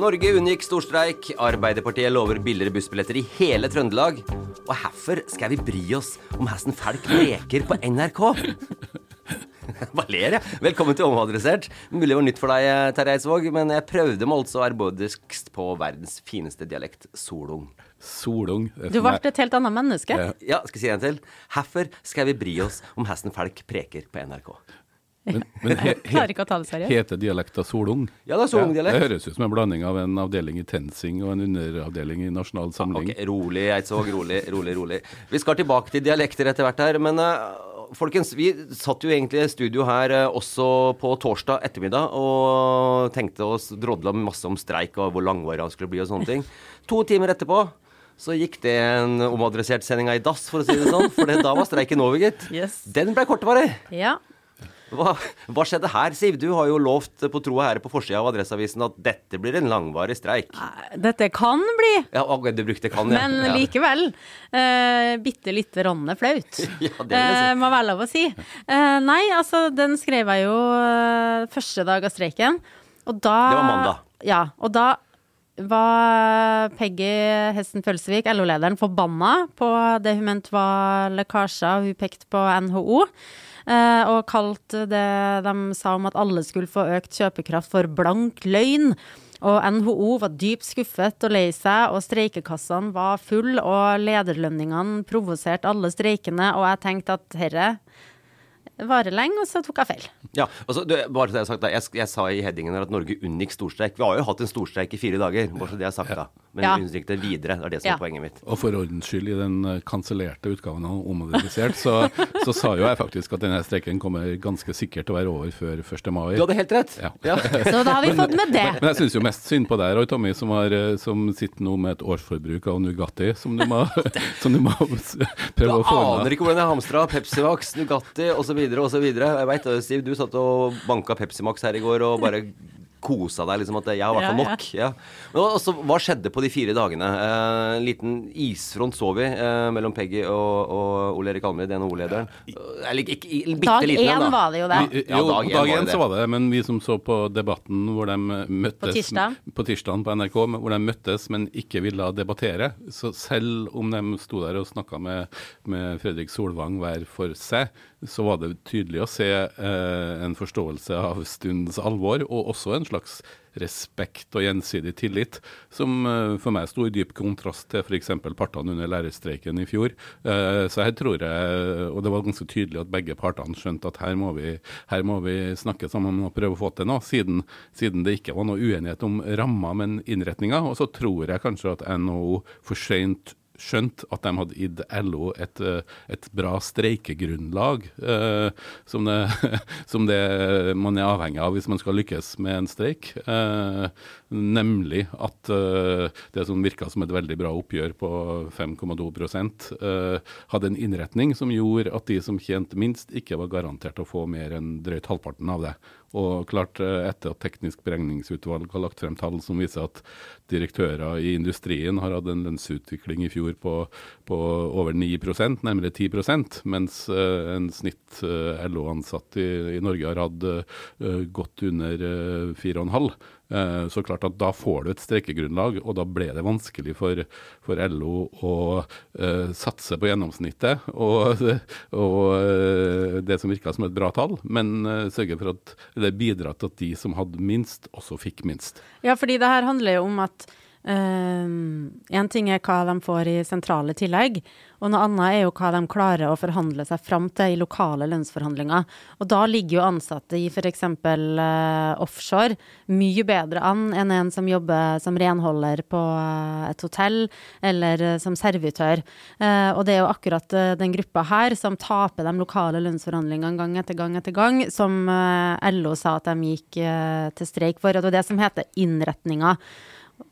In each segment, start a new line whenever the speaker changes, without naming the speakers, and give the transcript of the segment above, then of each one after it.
Norge unngikk storstreik. Arbeiderpartiet lover billigere bussbilletter i hele Trøndelag. Og hvorfor skal vi bry oss om hesten folk leker på NRK? Hva ler jeg? Velkommen til Omadressert. Mulig det var nytt for deg, Terje Eidsvåg, men jeg prøvde meg altså ærbødigst på verdens fineste dialekt, solung.
Solung.
Du ble et helt annet menneske.
Ja.
Skal jeg si en til? Hvorfor skal vi bry oss om hesten folk preker på NRK?
Men, men he,
ta det
heter dialekta solung?
Ja, det er solungdialekt.
det høres ut som en blanding av en avdeling i TenSing og en underavdeling i Nasjonal Samling.
Ok, Rolig, Eidsvåg. Rolig, rolig, rolig. Vi skal tilbake til dialekter etter hvert her, men uh, folkens, vi satt jo egentlig i studio her uh, også på torsdag ettermiddag og tenkte oss drodla masse om streik og hvor langvarig han skulle bli og sånne ting. To timer etterpå så gikk det en omadressert sending i dass, for å si det sånn. For det, da var streiken over, gitt.
Yes.
Den ble kortvarig.
Ja.
Hva, hva skjedde her, Siv? Du har jo lovt på tro og ære på forsida av Adresseavisen at dette blir en langvarig streik.
Dette kan bli,
Ja, du brukte kan, ja.
men likevel eh, bitte lite rann flaut.
Ja, det vil jeg si.
Eh, må være lov å si. Eh, nei, altså, den skrev jeg jo første dag av streiken. Og da
Det var mandag.
Ja, og da var Peggy Hesten Følsvik, LO-lederen, forbanna på det hun mente var lekkasjer. Hun pekte på NHO. eh, og kalte det de sa om at alle skulle få økt kjøpekraft for blank løgn. Og NHO var dypt skuffet og lei seg, og streikekassene var full, og lederlønningene provoserte alle streikende, og jeg tenkte at herre varer lenge, og så tok jeg feil.
Ja, altså, du, bare det Jeg sagt da, jeg, jeg sa i headingen her at Norge unngikk storstreik. Vi har jo hatt en storstreik i fire dager, bare så det er sagt da. Men
Ja.
vi unngikk det videre. Det er det som
Ja.
er poenget mitt.
Og for ordens skyld, i den eh, kansellerte utgaven av Omodifisert, så, så sa jo jeg faktisk at denne streiken kommer ganske sikkert til å være over før 1. mai.
Du hadde helt rett.
Ja.
Ja.
Så da har vi fått med det.
Men jeg syns jo mest synd på deg, Roy Tommy, som, har, eh, som sitter nå med et årsforbruk av Nugatti, som du må, som du må
Du
prøve å få
Du
aner
ikke hvordan jeg hamstra Pepsi Max, Nugatti osv. osv. Jeg veit det, Siv, du satt og banka Pepsi Max her i går og bare kosa deg, liksom at jeg har i hvert fall
Ja, ja.
nok. Ja. Men altså, hva skjedde på de fire dagene? Eh, en liten isfront så vi eh, mellom Peggy og, og Ole Erik Almrid, NHO-lederen. Eller ikke, ikke bitte
Dag
liten en,
én
da.
var det jo det.
Jo,
Ja, dag én
dag én så var det, men vi som så på debatten hvor de møttes
På tirsdag.
på tirsdagen på NRK, hvor de møttes, men ikke ville debattere, så selv om de sto der og snakka med, med Fredrik Solvang hver for seg, så var det tydelig å se eh, en forståelse av stundens alvor, og også en slags respekt og gjensidig tillit, som eh, for meg sto i dyp kontrast til f.eks. partene under lærerstreiken i fjor. Eh, så her tror jeg, og det var ganske tydelig at begge partene skjønte at her må vi, her må vi snakke sammen og prøve å få til noe, siden, siden det ikke var noe uenighet om rammer, men innretninger. Og så tror jeg kanskje at NHO for sent skjønt at de hadde gitt LO et, eh, et bra streikegrunnlag, eh, som, det, som det man er avhengig av hvis man skal lykkes med en streik. Eh, nemlig at uh, det som virka som et veldig bra oppgjør på 5,2 uh, hadde en innretning som gjorde at de som tjente minst, ikke var garantert å få mer enn drøyt halvparten av det. Og klart, eh, etter at Teknisk beregningsutvalg har lagt frem tall som viser at direktører i industrien har hatt en lønnsutvikling i fjor på, på over 9% nærmere 10 mens en snitt LO-ansatt i, i, Norge har hatt godt under 4,5 Eh, så klart at da får du et streikegrunnlag, og da ble det vanskelig for, for LO å uh, satse på gjennomsnittet og, og uh, det som virka som et bra tall, men sørge for at det bidra til at de som hadde minst, også fikk minst.
Ja, fordi det her handler jo om at Én um, ting er hva de får i sentrale tillegg, og noe annet er jo hva de klarer å forhandle seg fram til i lokale lønnsforhandlinger. Og da ligger jo ansatte i f.eks. Uh, offshore mye bedre an enn en som jobber som renholder på uh, et hotell, eller uh, som servitør. Uh, og det er jo akkurat den gruppa her som taper de lokale lønnsforhandlingene gang etter gang etter gang, som LO sa at de gikk til streik for. Og det er det som heter innretninga.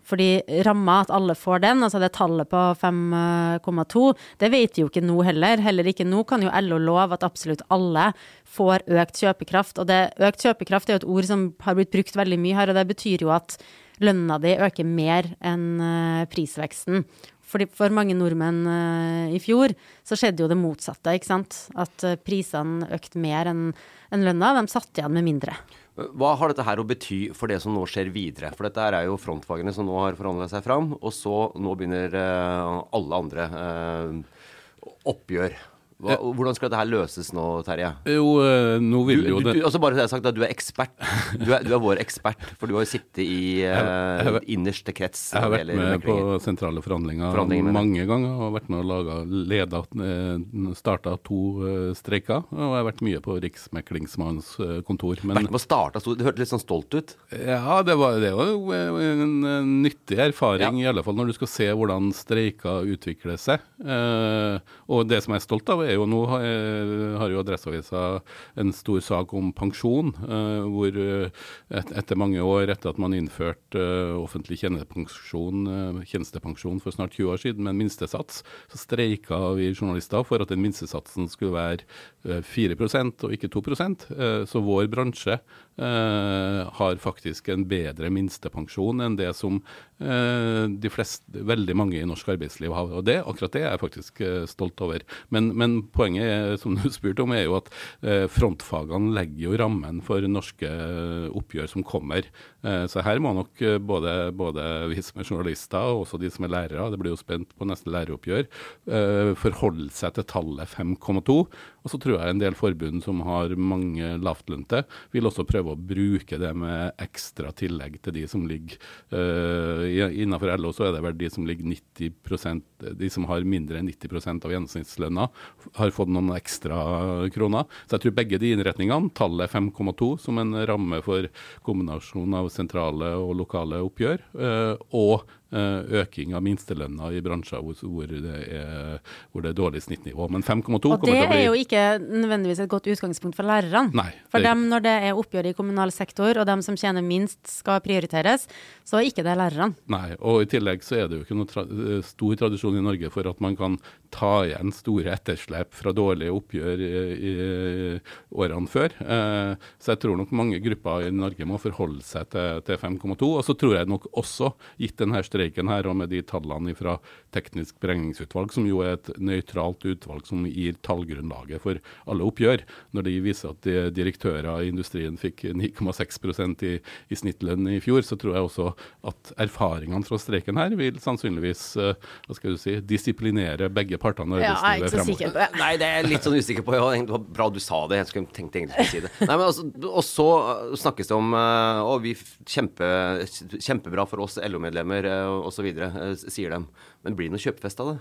Fordi ramma, at alle får den, altså det tallet på 5,2, det vet jo ikke nå heller. Heller ikke nå kan jo LO love at absolutt alle får økt kjøpekraft. Og det, økt kjøpekraft er jo et ord som har blitt brukt veldig mye her, og det betyr jo at lønna di øker mer enn eh, prisveksten. Fordi for mange nordmenn uh, i fjor så skjedde jo det motsatte, ikke sant. At uh, prisene økte mer enn en lønna. De satt igjen med mindre.
Hva har dette her å bety for det som nå skjer videre? For dette er jo frontfagene som nå har forhandla seg fram, og så nå begynner uh, alle andre oppgjør. Hva, hvordan skal dette her løses nå, Terje?
Jo, eh, nå vil
du,
jo det
du, altså Bare har jeg sagt at du er ekspert. Du er, du er vår ekspert, for du har jo sittet i uh, innerste krets.
Jeg har vært med på sentrale forhandlinger, forhandlinger mange ganger og vært med og laga, leda, eh, starta to streiker. Og jeg har vært mye på Riksmeklingsmannens kontor.
Men, vært med å starte, Det hørtes litt sånn stolt ut?
Ja, det var, det var jo en, en nyttig erfaring, ja. i alle fall når du skal se hvordan streiker utvikler seg. Eh, og det som jeg er stolt av, er jo nå har, har jo Adresseavisa en stor sak om pensjon, eh, hvor uh, et, etter mange år etter at man innførte eh, offentlig tjenestepensjon, tjenestepensjon for snart 20 år siden med en minstesats, så streika vi journalister for at den minstesatsen skulle være 4% og ikke 2% Så vår bransje har faktisk en bedre minstepensjon enn det som de fleste, veldig mange i norsk arbeidsliv har. Og det, akkurat det er jeg faktisk stolt over. Men, men poenget som du spurte om, er jo at eh, frontfagene legger jo rammen for norske eh, oppgjør som kommer. Eh, så her må nok både, både, vi som er journalister og også de som er lærere, det blir jo spent på neste læreroppgjør, forholde seg til tallet 5,2. Og så tror jeg en del forbund som har mange lavtlønte, vil også prøve å bruke det med ekstra tillegg til de som ligger Innenfor LO så er det vel de som ligger 90% de som har mindre enn 90% av gjennomsnittslønna, har fått noen ekstra kroner. Så jeg tror begge de innretningene, tallet 5,2 som en ramme for kombinasjon av sentrale og lokale oppgjør, uh, og Eh, øking av minstelønna i bransjer hvor, hvor, det er, hvor, det er, dårlig snittnivå. Men 5,2 kommer til å bli
Og det er jo ikke nødvendigvis et godt utgangspunkt for lærerne.
Nei,
for dem når det er oppgjør i kommunal sektor, og dem som tjener minst skal prioriteres, så er ikke det lærerne.
Nei, og i tillegg så er det jo ikke noen tra eh, stor tradisjon i Norge for at man kan ta igjen store etterslep fra dårlige oppgjør i, i, i årene før. Eh, så jeg tror nok mange grupper i Norge må forholde seg til, til 5,2. Og så tror jeg nok også, gitt denne streiken her, og med de tallene fra Teknisk beregningsutvalg, som jo er et nøytralt utvalg som gir tallgrunnlaget for alle oppgjør, når de viser at de direktører i industrien fikk 9,6 i, i snittlønn i fjor, så tror jeg også at erfaringene fra streiken her vil sannsynligvis uh, hva skal du si, disiplinere begge partene
i arbeidslivet ja, fremover.
Nei, det er jeg litt sånn usikker på. Ja, det var bra du sa det. Jeg skulle tenkt egentlig å si det. Nei, men altså, og så eh, snakkes det om uh, å, vi kjempe, kjempebra for oss LO-medlemmer osv., uh, sier de. Men blir det noe kjøpefest av det?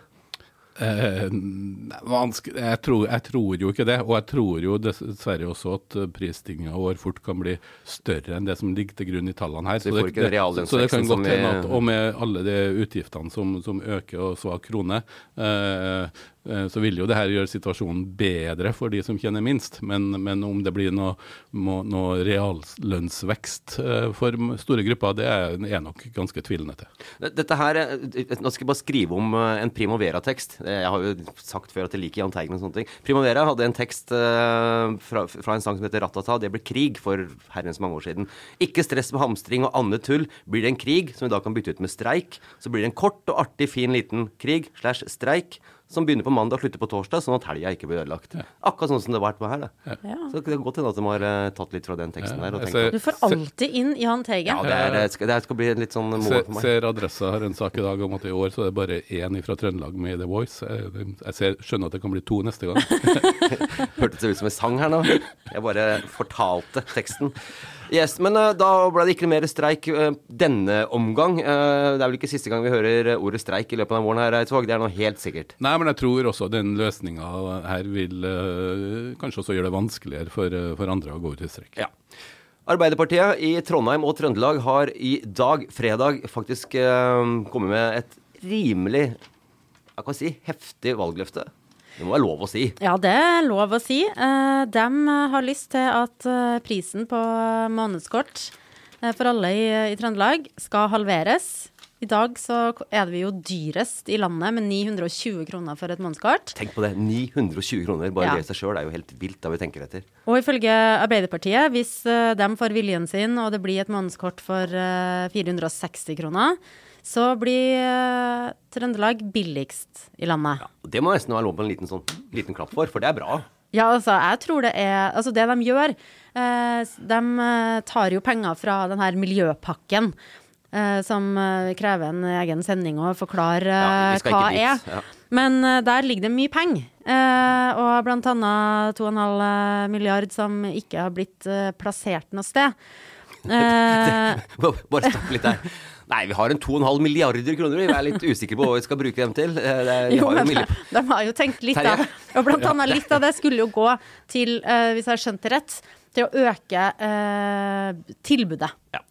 Eh, jeg, tror, jeg, tror, jo ikke det. Og jeg tror jo dessverre også at prisstigninga vår fort kan bli større enn det som ligger til grunn i tallene her.
Så, så, det,
så det, kan godt hende at Og med alle de utgiftene som, som øker og svak krone, eh, eh, så vil jo det her gjøre situasjonen bedre for de som tjener minst. Men, men om det blir noe, noe reallønnsvekst eh, for store grupper, det er jeg nok ganske tvilende til.
Dette her, eh, Nå skal jeg bare skrive om eh, en Primavera-tekst. Eh, Jeg har jo sagt før at jeg liker Jahn Teigen og sånne ting. Primo Vera hadde en tekst eh, fra, fra en sang som heter 'Ratata'. Det ble krig for herrens mange år siden. Ikke stress med hamstring og annet tull. Blir det en krig, som vi da kan bytte ut med streik, så blir det en kort og artig, fin liten krig slash streik som begynner på mandag og slutter på torsdag, sånn at helga ikke blir ødelagt. Akkurat sånn som det har vært med her. da.
Ja.
Så det kan godt hende at de har uh, tatt litt fra den teksten
Ja,
der. Og tenkt
ser-
Du får alltid inn Jahn Teigen.
ja, det, er, det, skal, det skal bli en litt sånn mål for meg.
ser Adressa har en sak i dag om at i år så er det bare én fra Trøndelag med i The Voice. Jeg, jeg ser, skjønner at det kan bli to neste gang.
Hørtes det ut som en sang her nå? Jeg bare fortalte teksten. Yes, Men uh, da ble det ikke mer streik uh, denne omgang. Uh, det er vel ikke siste gang vi hører ordet streik i løpet av våren her, Eidsvåg. Det er noe helt sikkert.
Nei, men jeg tror også den løsninga her vil kanskje også gjøre det vanskeligere for, for andre å gå ut i streik.
Ja. Arbeiderpartiet i Trondheim og Trøndelag har i dag, fredag, faktisk kommet med et rimelig jeg kan si, heftig valgløfte. Det må være lov å si.
Ja, det er lov å si. Eh, de har lyst til at eh, prisen på månedskort eh, for alle i, i Trøndelag skal halveres. I dag så er vi jo dyrest i landet med 920 kroner for et månedskort.
Tenk på det. 920 kroner. Bare
Ja.
det i seg sjøl er jo helt vilt da vi tenker etter.
Og ifølge Arbeiderpartiet, hvis de får viljen sin og det blir et månedskort for eh, 460 kroner, så blir uh, Trøndelag billigst i landet.
Og Det må nesten være lov på en liten, sånn, liten klapp for, for det er bra.
Ja, altså, jeg tror det er Altså, det de gjør eh, De eh, tar jo penger fra den her miljøpakken. eh, som eh, krever en egen sending å forklare
Ja,
eh,
skal
hva er.
ja.
Men der ligger det mye penger. Og blant annet 2,5 milliard som ikke har blitt plassert noe sted.
Bare stopp litt der. Nei, vi har en 2,5 milliarder kroner. Vi er litt usikre på hva vi skal bruke dem til. Eh, er,
Jo,
har jo
men de har jo tenkt litt, da. Og blant annet litt av det skulle jo gå til, eh, hvis jeg har skjønt det rett, til å øke eh, tilbudet.
Ja.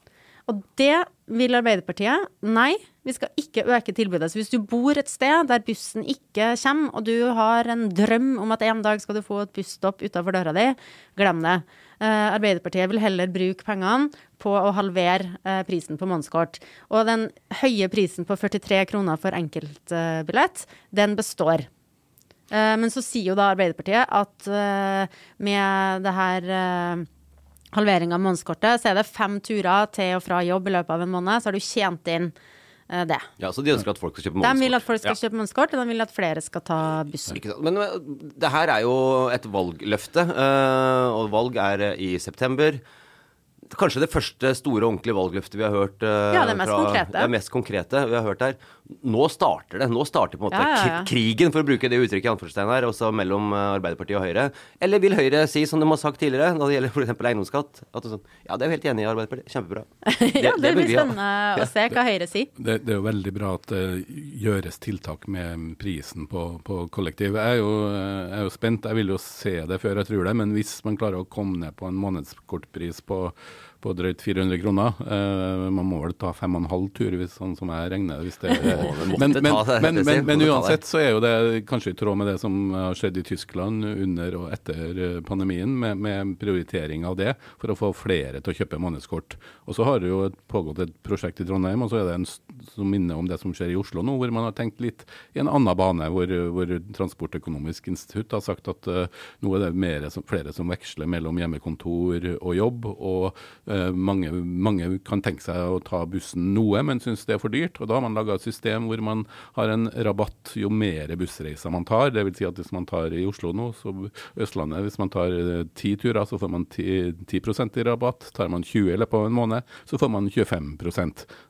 Og det vil Arbeiderpartiet. Nei, vi skal ikke øke tilbudet. Så hvis du bor et sted der bussen ikke kommer, og du har en drøm om at en dag skal du få et busstopp utafor døra di, glem det. Eh, Arbeiderpartiet vil heller bruke pengene på å halvere eh, prisen på månedskort. Og den høye prisen på 43 kroner for enkeltbillett, den består. Eh, men så sier jo da Arbeiderpartiet at med det her halvering av månedskortet, så er det fem turer til og fra jobb i løpet av en måned, så har du tjent inn det.
Ja, Så de ønsker at folk skal kjøpe
De vil at folk skal kjøpe månedskort, og de vil at flere skal ta bussen.
Ikke? Men eh, det her er jo et valgløfte, eh, og valg er eh, i september. Kanskje det første store ordentlige valgløftet vi har hørt. eh,
Ja, det mest konkrete.
Det mest konkrete vi har hørt her. Nå starter det. Nå starter på en måte
Ja, ja, ja.
krigen, for å bruke det uttrykket i anførselstegn her, også mellom eh, Arbeiderpartiet og Høyre. Eller vil Høyre si, som de har sagt tidligere, når det gjelder f.eks. eiendomsskatt, at det er sånn Ja, det er jo helt enig i, Arbeiderpartiet. Kjempebra.
ja, det
vil
blir spennende å se hva Høyre sier.
Det, det er jo veldig bra at det gjøres tiltak med prisen på, på kollektiv. Jeg er, jo, jeg er jo spent. Jeg vil jo se det før jeg tror det. Men hvis man klarer å komme ned på en månedskortpris på, på drøyt 400 kroner eh, Man må vel ta fem og en halv tur, hvis, sånn som jeg regner. Hvis det,
men
men, men, men, uansett så er jo det kanskje i tråd med det som har skjedd i Tyskland under og etter eh, pandemien, med, med prioritering av det for å få flere til å kjøpe månedskort. Og så har det jo pågått et prosjekt i Trondheim, og så er det en som minner om det som skjer i Oslo nå, hvor man har tenkt litt i en annen bane, hvor, hvor Transportøkonomisk institutt har sagt at uh, nå er det mer flere som veksler mellom hjemmekontor og jobb, og mange, mange kan tenke seg å ta bussen noe, men syns det er for dyrt. Og da har man laga et system hvor man har en rabatt jo mer bussreiser man tar. Vil si at hvis man tar i Oslo nå, så Østlandet, hvis man tar eh, ti turer, så får man 10, 10 i rabatt. Tar man 20 i løpet av en måned, så får man 25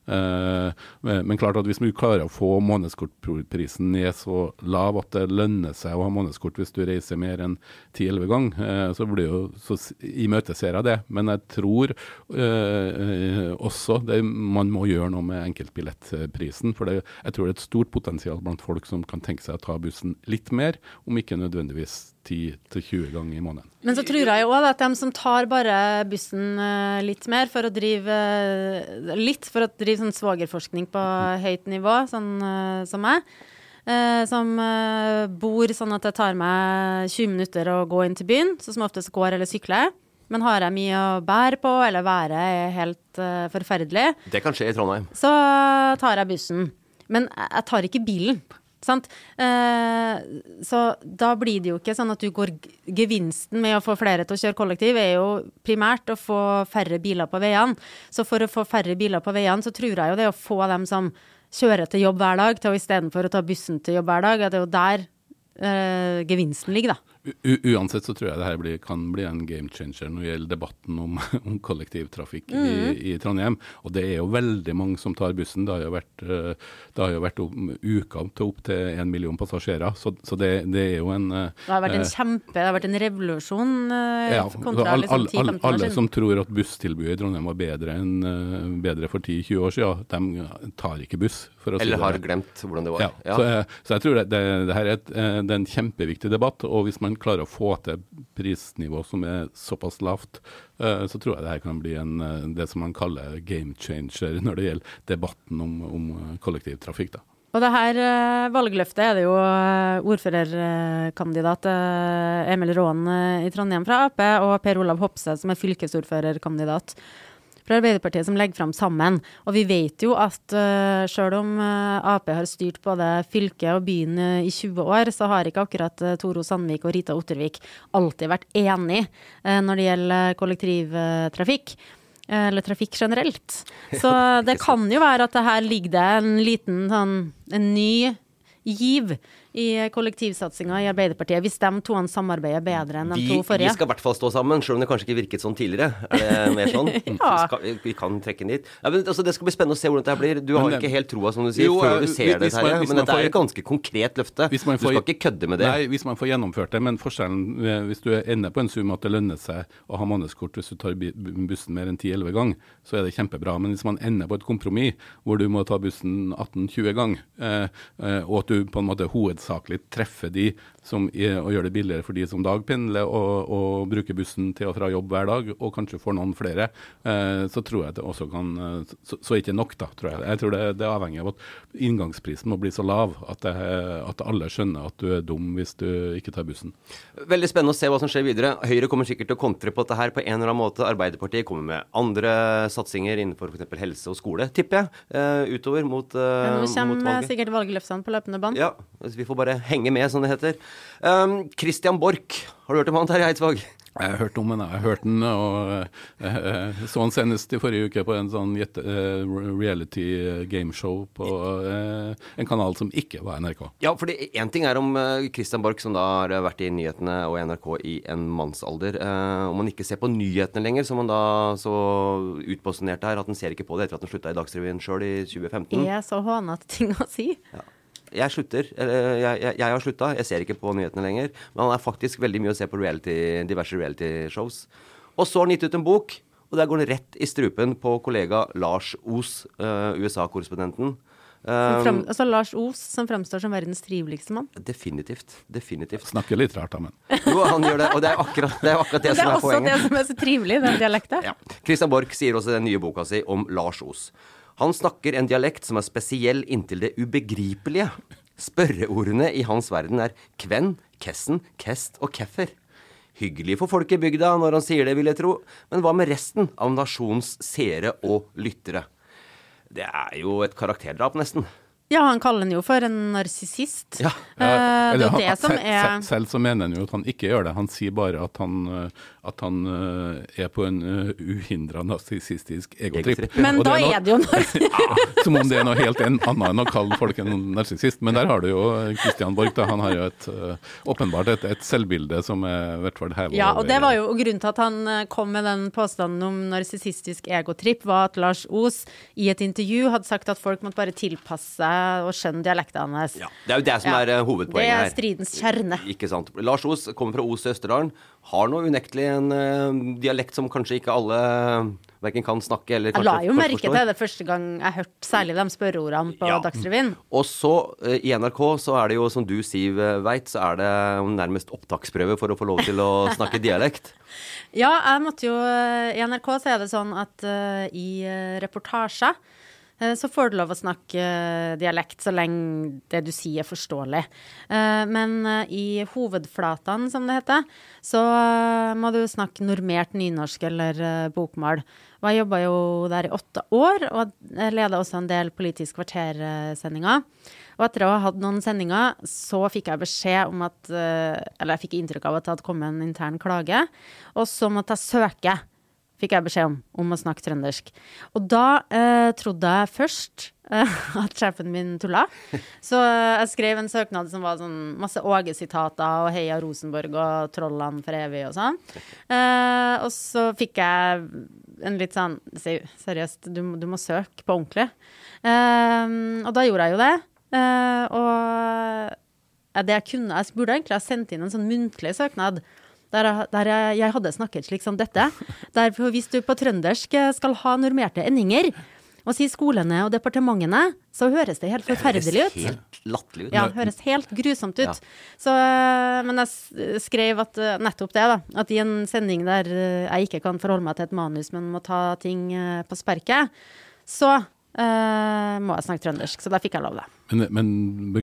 eh, Men klart at hvis du klarer å få månedskortprisen ned så lav at det lønner seg å ha månedskort hvis du reiser mer enn 10-11 ganger, eh, så blir jo så imøteser jeg det. Men jeg tror eh, også det, man må gjøre noe med enkeltbillettprisen. For det, jeg tror det er et stort potensial blant folk som kan tenke seg å ta bussen litt mer, om ikke nødvendigvis 10-20 ganger i måneden.
Men så tror jeg jo òg at de som tar bare bussen eh, litt mer for å drive eh, Litt for å drive sånn svogerforskning på høyt nivå, sånn eh, som meg, eh, som eh, bor sånn at det tar meg 20 minutter å gå inn til byen, så som oftest går eller sykler. Men har jeg mye å bære på, eller været er helt uh, forferdelig,
Det kan skje i Trondheim.
så tar jeg bussen. Men jeg tar ikke bilen. Sant? Eh, så da blir det jo ikke sånn at du går Gevinsten med å få flere til å kjøre kollektiv er jo primært å få færre biler på veiene. Så for å få færre biler på veiene, så tror jeg jo det å få dem som kjører til jobb hver dag, til å istedenfor å ta bussen til jobb hver dag, at det er jo der eh, gevinsten ligger, da.
Uansett så tror jeg det her blir, kan bli en game changer når det gjelder debatten om, om kollektivtrafikk i, i Trondheim. Og det er jo veldig mange som tar bussen. Det har jo vært, eh, det har jo vært om, uker til opp til en million passasjerer. Så, så det, det er jo en eh,
Det har vært en
eh,
kjempe, det har vært en revolusjon
ja,
kontra
all,
liksom
all, all,
10-15 år
alle
siden.
som tror at busstilbudet i Trondheim var bedre, enn, bedre for 10-20 år siden, de tar ikke buss. For å
Eller
det.
har glemt hvordan det var.
Ja, Så, jeg, så jeg tror det, det, det her er, et, det er en kjempeviktig debatt, og hvis man klarer å få til prisnivå som er såpass lavt, eh, så tror jeg det her kan bli en, eh, det som man kaller game changer når det gjelder debatten om, om eh, kollektivtrafikk. Da.
Og det her valgløftet er det jo ordførerkandidat Emil Raan i Trondheim fra Ap og Per Olav Hopse som er fylkesordførerkandidat fra Arbeiderpartiet som legger fram sammen. Og vi vet jo at uh, sjøl om eh, Ap har styrt både fylket og byen eh, i 20 år, så har ikke akkurat Toro Sandvik og Rita Ottervik alltid vært enig eh, når det gjelder kollektivtrafikk. eh, Eller trafikk generelt. Så det kan jo være at det her ligger det en liten sånn en ny giv i kollektivsatsinga i Arbeiderpartiet, hvis de to samarbeider bedre enn de
Vi,
to
vi skal i hvert fall stå sammen, selv om det kanskje ikke virket sånn tidligere. Er det mer sånn?
Ja.
skal, vi- kan trekke den dit. Ja, men, altså, det skal bli spennende å se hvordan dette blir. Du har
Men
ikke helt troa, som du sier,
Jo,
før du ser det,
hvis
Terje. Men
man
dette er et ganske konkret løfte.
Hvis man
Du skal ikke kødde med det.
Nei, hvis man får gjennomført det, men forskjellen eh, hvis du ender på en sum at det lønner seg å ha månedskort hvis du tar bussen mer enn 10-11 ganger, så er det kjempebra. Men hvis man ender på et kompromiss hvor du må ta bussen 18-20 ganger, eh, eh, og at du på en måte hovedsakelig treffe de som er, og gjør det billigere for de som dagpendler og, og bruker bussen til og fra jobb hver dag, og kanskje får noen flere, eh, så tror jeg det også kan eh, Så, så ikke nok, da, tror jeg. Jeg tror det, det er avhengig av at inngangsprisen må bli så lav at, det, at alle skjønner at du er dum hvis du ikke tar bussen.
Veldig spennende å se hva som skjer videre. Høyre kommer sikkert til å kontre på dette her på en eller annen måte. Arbeiderpartiet kommer med andre satsinger innenfor f.eks. helse og skole, tipper jeg, eh, utover mot, uh,
Ja, Nå kommer sikkert valgløftene på løpende bånd.
Ja, så vi får bare henge med, som det heter. Um, Christian Borch, har du hørt om han, Terje Eidsvåg?
Jeg har hørt om den, jeg har hørt den, og eh, eh, så han senest i forrige uke på en sånn eh, reality gameshow på en kanal som ikke var NRK.
Ja, for én ting er om Christian Borch, som da har vært i nyhetene og NRK i en mannsalder. Om man ikke ser på nyhetene lenger, som han da så utposisjonerte her, at han ser ikke på det etter at han slutta i Dagsrevyen sjøl i 2015.
Er så hånete ting å si.
Jeg slutter. Jeg, jeg, jeg har slutta. Jeg ser ikke på nyhetene lenger. Men han er faktisk veldig mye å se på reality, diverse reality-shows. Og så har han gitt ut en bok, og der går han rett i strupen på kollega Lars Os, uh, USA-korrespondenten. Um,
frem, altså Lars Os, som fremstår som verdens triveligste mann.
definitivt. Definitivt.
Snakker litt rart, da, men.
Jo, han gjør det. Og det er akkurat det, er akkurat det,
det det
som
er
er
også det som er så trivelig, den dialekten.
Ja. Christian Borch sier også i den nye boka si om Lars Os. Han snakker en dialekt som er spesiell inntil det ubegripelige. Spørreordene i hans verden er kven, kessen, kest og keffer. Hyggelig for folk i bygda når han sier det, vil jeg tro, men hva med resten av nasjonens seere og lyttere? Det er jo et karakterdrap, nesten.
Ja, han kaller den jo for en narsissist.
Ja.
ja. det er det som er
selv, selv så mener han jo at han ikke gjør det. Han sier bare at han, eh, at han eh, er på en uh, uhindra narsissistisk egotripp.
Men da
noe-
er det jo narsissist.
Ja, som om det er noe helt annet enn å kalle folk en narsissist. Men der har du jo Christian Borch. Da. Han har jo et, eh, åpenbart et, et selvbilde som er i hvert fall hevet
Ja, og det var jo grunnen til at han eh, kom med den påstanden om narsissistisk egotripp, var at Lars Os i et intervju hadde sagt at folk måtte bare tilpasse seg og skjønne dialekten hans.
Ja, det er jo det som er eh, hovedpoenget her.
Det er stridens kjerne.
Ikke sant. Lars Os kommer fra Os i Østerdalen. Har nå unektelig en uh, dialekt som kanskje ikke alle verken kan snakke eller kanskje Jeg
la jo merke
forstår.
til det første gang jeg hørte særlig de spørreordene på
Ja.
Dagsrevyen.
Og så, uh, i NRK, så er det jo, som du Siv eh, veit, så er det nærmest opptaksprøve for å få lov til å snakke dialekt.
Ja, jeg måtte jo I NRK så er det sånn at uh, i reportasjer Eh, så får du lov å snakke eh, dialekt så lenge det du sier er forståelig. Eh, men i hovedflatene, som det heter, så må du snakke normert nynorsk eller bokmål. Og jeg jobba jo der i åtte år, og leda også en del Politisk kvarter-sendinger. Og etter å ha hatt noen sendinger, så fikk jeg beskjed om at Eller jeg fikk inntrykk av at det hadde kommet en intern klage, og så måtte jeg søke fikk jeg beskjed om, om å snakke trøndersk. Og da eh, trodde jeg først eh, at sjefen min tulla. Så eh, jeg skrev en søknad som var sånn masse Åge-sitater og Heia Rosenborg og Trollene for evig og sånn. Eh, og så fikk jeg en litt sånn Seriøst, du, du må søke på ordentlig. Eh, og da gjorde jeg jo det. Eh, og det jeg kunne Jeg burde egentlig ha sendt inn en sånn muntlig søknad der, der jeg, jeg, hadde snakket slik som dette. Derfor hvis du på trøndersk skal ha normerte endinger, og si skolene og departementene, så høres det helt forferdelig ut.
Det høres helt latterlig ut.
Ja, det høres helt grusomt ut. Ja. Så, men jeg skrev at nettopp det, da. At i en sending der jeg ikke kan forholde meg til et manus, men må ta ting eh, på sperket, så uh, må jeg snakke trøndersk. Så da fikk jeg lov, da.
Men, men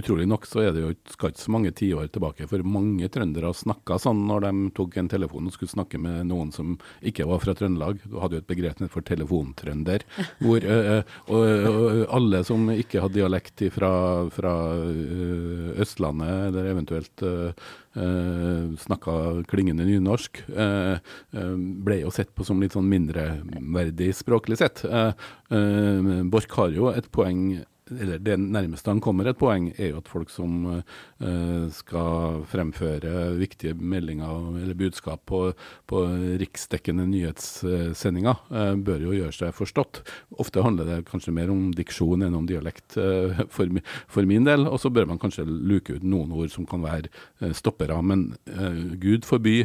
Utrolig nok så er det jo skal ikke så mange tiår tilbake for mange trøndere snakka sånn når de tok en telefon og skulle snakke med noen som ikke var fra Trøndelag. Du hadde jo et begrep for telefontrønder. hvor øh, og, og, alle som ikke hadde dialekt fra, fra øh, Østlandet eller eventuelt øh, Uh, snakka klingende nynorsk, uh, uh, ble jo sett på som litt sånn mindreverdig språklig sett. Borch har jo et poeng eller det nærmeste han kommer et poeng, er jo at folk som uh, skal fremføre viktige meldinger eller budskap på, på riksdekkende nyhetssendinger, uh, bør jo gjøre seg forstått. Ofte handler det kanskje mer om diksjon enn om dialekt uh, for, for, min del. Og så bør man kanskje luke ut noen ord som kan være stoppere. Men gud forby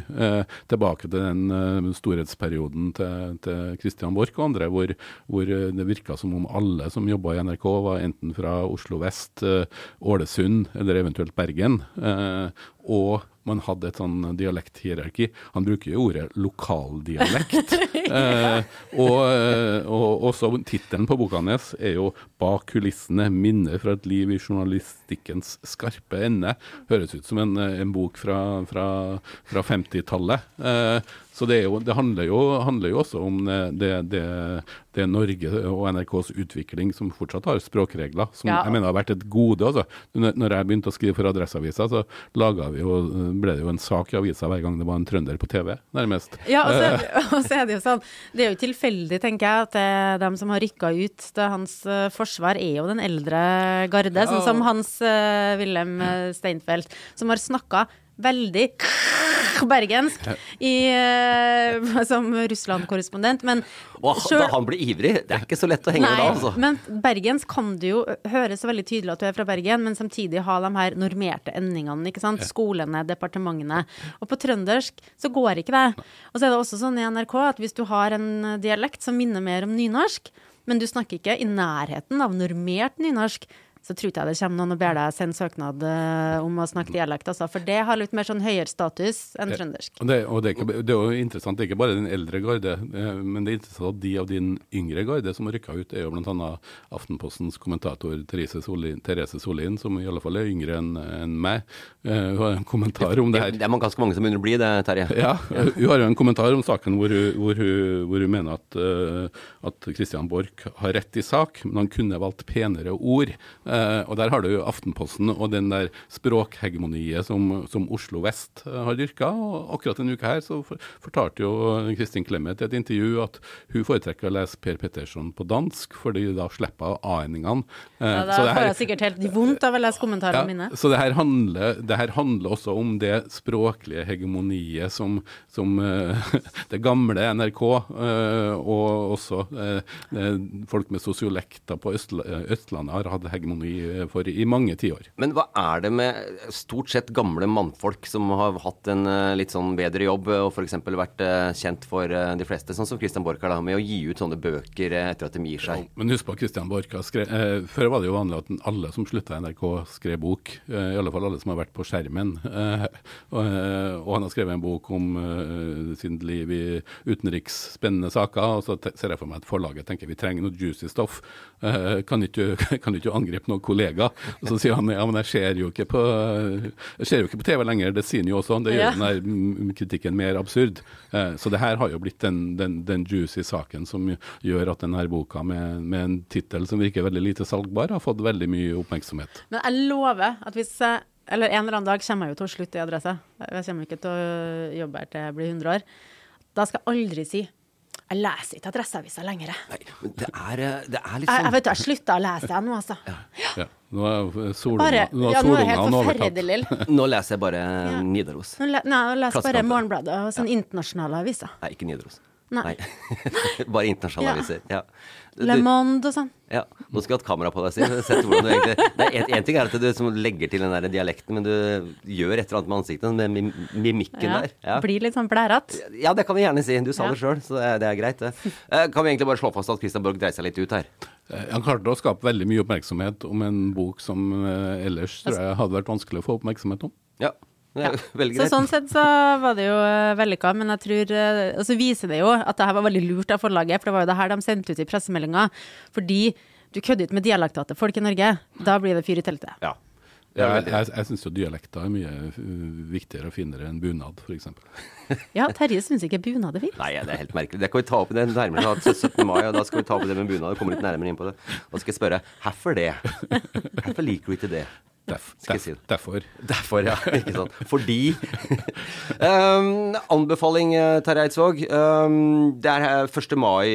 tilbake til den storhetsperioden til, til Christian Borch og andre, hvor, hvor det virka som om alle som jobba i NRK, var enten enten fra Oslo vest, eh, Ålesund eller eventuelt Bergen. Eh, og man hadde et sånn dialekthierarki. Han bruker jo ordet lokaldialekt. eh, og, og også tittelen på boka hans er jo 'Bak kulissene minner fra et liv i journalistikkens skarpe ende'. Høres ut som en, en bok fra, fra, fra 50-tallet. Eh, så det, jo, det handler, jo, handler, jo, også om det, det, det, Norge og NRKs utvikling som fortsatt har språkregler, som ja. jeg mener har vært et gode. Altså. Når jeg begynte å skrive for Adresseavisa, så laga vi jo ble det jo en sak i avisa hver gang det var en trønder på TV, nærmest.
Ja, og så,
Eh,
og så er det jo sånn Det er jo tilfeldig, tenker jeg, at det, dem som har rykka ut til hans eh, forsvar, er jo den eldre garde, sånn som Hans uh, Wilhelm eh, Steinfeld, som har snakka veldig bergensk i, uh, som Russland-korrespondent, men
Og da han blir ivrig, det er ikke så lett å henge med da, altså.
men bergensk kan du jo høre så veldig tydelig at du er fra Bergen, men samtidig ha de her normerte endingene, ikke sant. Skolene, departementene. Og på trøndersk så går ikke det. Og så er det også sånn i NRK at hvis du har en dialekt som minner mer om nynorsk, men du snakker ikke i nærheten av normert nynorsk, så tror ikke jeg det kommer noen og ber deg sende søknad eh, om å snakke dialekt, altså. For det har litt mer sånn høyere status enn trøndersk.
Og det, og det, er ikke, det er jo interessant, det er ikke bare den eldre garde, eh, men det er interessant at de av din yngre garde som har rykka ut, er jo bl.a. Aftenpostens kommentator Therese Solin, Therese Solin, som i alle fall er yngre enn en meg. Eh, Hun har en kommentar om det her.
Det er ganske mange som begynner å bli det, Terje.
Ja, hun har jo en kommentar om saken hvor hun, hvor hun, hvor hun mener at, at Christian Borch har rett i sak, men han kunne valgt penere ord. Eh, og der har du Aftenposten og den der språkhegemoniet som, som Oslo vest eh, har dyrka. Og akkurat denne uka her så for, fortalte jo Kristin Clemet i et intervju at hun foretrekker å lese Per Petterson på dansk, fordi da slipper a-endingene. Eh,
Ja, da får jeg sikkert helt vondt av å lese kommentarene mine.
så det her, handler, det her handler også om det språklige hegemoniet som, som eh, det gamle NRK, eh, og også eh, eh, folk med sosiolekter på Østla, Østlandet har hatt hegemoni eh, for i mange tiår.
Men hva er det med stort sett gamle mannfolk som har hatt en eh, litt sånn bedre jobb og f.eks. vært eh, kjent for eh, de fleste, sånn som Christian Borch har med å gi ut sånne bøker eh, etter at de gir seg?
Men husk på Christian Borch eh, Før var det jo vanlig at alle som slutta i NRK, skrev bok. Eh, I alle fall alle som har vært på skjermen. Eh, og, eh, og han har skrevet en bok om eh, sitt liv i utenriks spennende saker. Og så ser jeg for meg at forlaget tenker vi trenger noe juicy stoff. Eh, kan ikke kan ikke du angripe noen kollega? Og så sier han ja, men jeg ser jo ikke på, jo ikke på TV lenger. Det sier han jo også. Det gjør
Ja.
den kritikken mer absurd. Eh, så det her har jo blitt den, den, den juicy saken som gjør at denne boka med, med en tittel som virker veldig lite salgbar, har fått veldig mye oppmerksomhet.
Men jeg lover at hvis Eller en eller annen dag kommer jeg jo til å slutte i Adresse. Jeg kommer ikke til å jobbe her til jeg blir 100 år. Da skal jeg aldri si jeg leser ikke Adresseavisa lenger.
Nei, men det er, eh, det er litt
Jeg,
sånn
jeg vet du, jeg slutta å lese den nå, altså.
Ja, nå er solunga
Bare, ja, nå er helt
solungene overtatt.
forferdelig.
Nå leser jeg bare
Ja.
Nidaros.
Nå le- Nei, jeg leser bare Morgenbladet og sånne internasjonale aviser.
Nei, ikke Nidaros.
Nei.
bare internasjonale
Ja.
aviser. Ja.
Le Monde og sånn.
Ja, Nå skulle hatt kamera på deg, Siv. En ting er at du som legger til den der dialekten, men du gjør et eller annet med ansiktet, med mim mimikken
Ja.
der. Ja.
Blir litt sånn blærete.
ja, det kan vi gjerne si. Du sa
Ja.
det sjøl, så det er, greit, det. Eh, Kan vi egentlig bare slå fast at Christian Borg dreier seg litt ut her?
Eh, Han klarte å skape veldig mye oppmerksomhet om en bok som eh, ellers tror jeg hadde vært vanskelig å få oppmerksomhet om.
Ja. Er
Så sånn sett så var det jo eh, vellykka, men jeg tror eh, Og så viser det jo at det her var veldig lurt av forlaget, for det var jo det her de sendte ut i pressemeldinga. Fordi du kødder ut med dialekta til folk i Norge. Da blir det fyr i teltet.
Ja.
Ja, jeg jeg, jeg syns jo dialekter er mye uh, viktigere og finere enn bunad, f.eks.
Ja, Terje syns ikke bunad er fint.
Nei, det er helt merkelig. Det kan vi ta opp i det nærmere til 17. mai, og da skal vi ta opp det med bunad og komme litt nærmere inn på det. Og så skal jeg spørre hvorfor det? Hvorfor liker du ikke det?
Derf, derf,
si
derfor.
Derfor, ja. Ikke sant. Fordi um, Anbefaling, eh, Terje Eidsvåg. Um, det er eh, 1. mai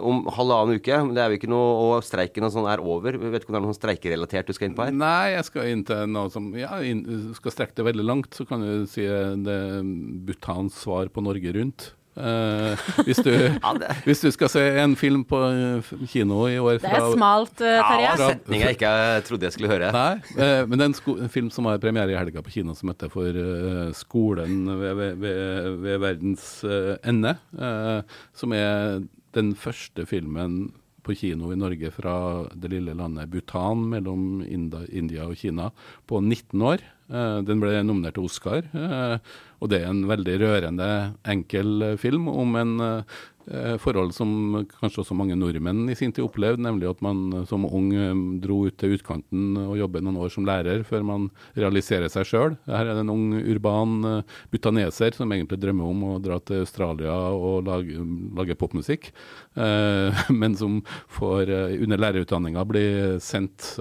om om halvannen uke. Det er jo ikke noe Og streiken og sånn er over. Jeg vet ikke om det er noe sånn streikerelatert du skal inn på her?
Nei, jeg skal inn til noe som Ja, inn, skal strekke det veldig langt, så kan du si det er Bhutans svar på Norge Rundt. Eh, hvis, du,
det-
hvis du skal se en film på eh, kino i år
Det er
fra
smalt,
Ja,
Terje.
fra-
setning jeg ikke trodde jeg skulle høre.
Nei, uh, men det er en, sko en film som har premiere i helga på kino som heter For skolen ved, ved, ved, ved verdens ende. som er den første filmen på kino i Norge fra det lille landet Bhutan mellom India og Kina på 19 år. Eh, den ble nominert til Oscar, eh, og det er en veldig rørende, enkel eh, film om en forhold som kanskje også mange nordmenn i sin tid opplevde, nemlig at man som ung dro ut til utkanten og jobbet noen år som lærer før man realiserer seg sjøl. Her er det en ung urban butaneser som egentlig drømmer om å dra til Australia og lage, lage popmusikk, men som får under lærerutdanninga bli sendt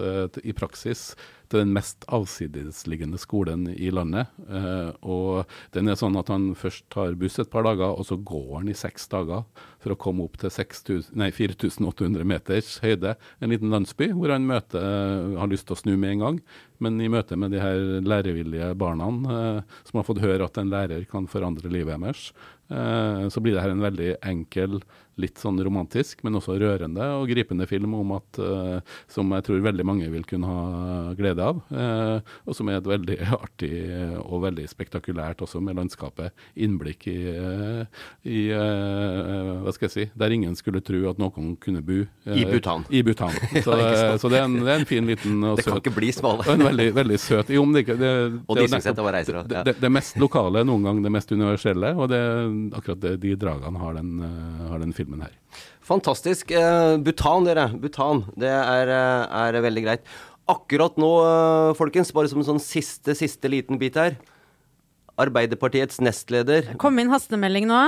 i praksis er den mest avsidesliggende skolen i landet. Eh, og den er sånn at han først tar buss et par dager, og så går han i seks dager for å komme opp til 6000 nei, 4800 meters høyde. En liten landsby hvor han møter, har lyst til å snu med en gang. Men i møte med de her lærevillige barna eh, som har fått høre at en lærer kan forandre livet deres, eh, så blir det her en veldig enkel litt sånn romantisk, men også rørende og gripende film om at, uh, som jeg tror veldig mange vil kunne ha glede av. Uh, og som er et veldig artig og veldig spektakulært også, med landskapet. Innblikk i, i hva skal jeg si, der ingen skulle tro at noen kunne bo.
I Bhutan.
I Bhutan. Så, så det, er en, det, er en, fin liten og
Det kan
søt,
ikke bli smalere.
En veldig, veldig søt jo, det, det,
Og de syns det var reiser.
Det, det, det, mest lokale noen gang det mest universelle, og det, akkurat de dragene har den, har den filmen her.
Fantastisk. Butan, dere. Butan. Det er, uh, er, veldig greit. Akkurat nå, folkens, bare som en sånn siste, siste liten bit her. Arbeiderpartiets nestleder
Kom inn hastemelding nå.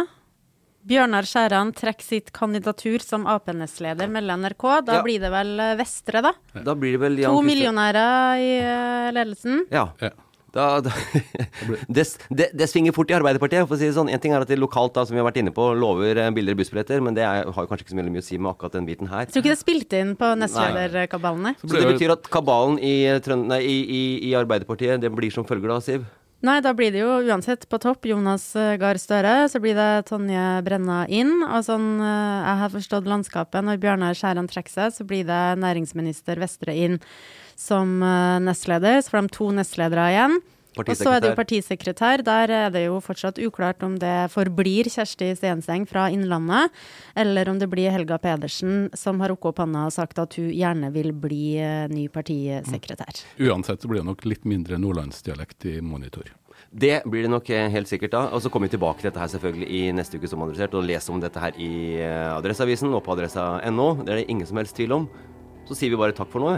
Bjørnar Skjæran trekker sitt kandidatur som Ap-nestleder, melder NRK. Da ja. blir det vel Vestre, da?
Da blir det vel Jan
To millionærer i ledelsen.
Ja. ja. Da, da, det, det, det, svinger fort i Arbeiderpartiet. for å si det sånn. En ting er at de lokalt da, som vi har vært inne på, lover eh, billigere bussbilletter, men det er, har jo kanskje ikke så mye å si med akkurat den biten her.
Jeg tror ikke det spilte inn på nestlederkabalene.
Så det betyr at kabalen i, nei, i, i, i Arbeiderpartiet det blir som følger da, Siv?
Nei, da blir det jo uansett på topp Jonas eh, Gahr Støre, så blir det Tonje Brenna inn. Og sånn eh, jeg har forstått landskapet, når Bjørnar Skjæran trekker seg, så blir det næringsminister Vestre inn som uh, nestleder. Så får de to nestledere igjen. Og så er det jo partisekretær. Der er det jo fortsatt uklart om det forblir Kjersti Stenseng fra Innlandet, eller om det blir Helga Pedersen som har rukket opp hånda og sagt at hun gjerne vil bli uh, ny partisekretær.
Mm. Uansett så blir det nok litt mindre nordlandsdialekt i monitor.
Det blir det nok eh, helt sikkert da. Og så kommer vi tilbake til dette her selvfølgelig i neste uke som adressert, og leser om dette her i Adresseavisen og på adressa.no. Det er det ingen som helst tvil om. Så sier vi bare takk for nå.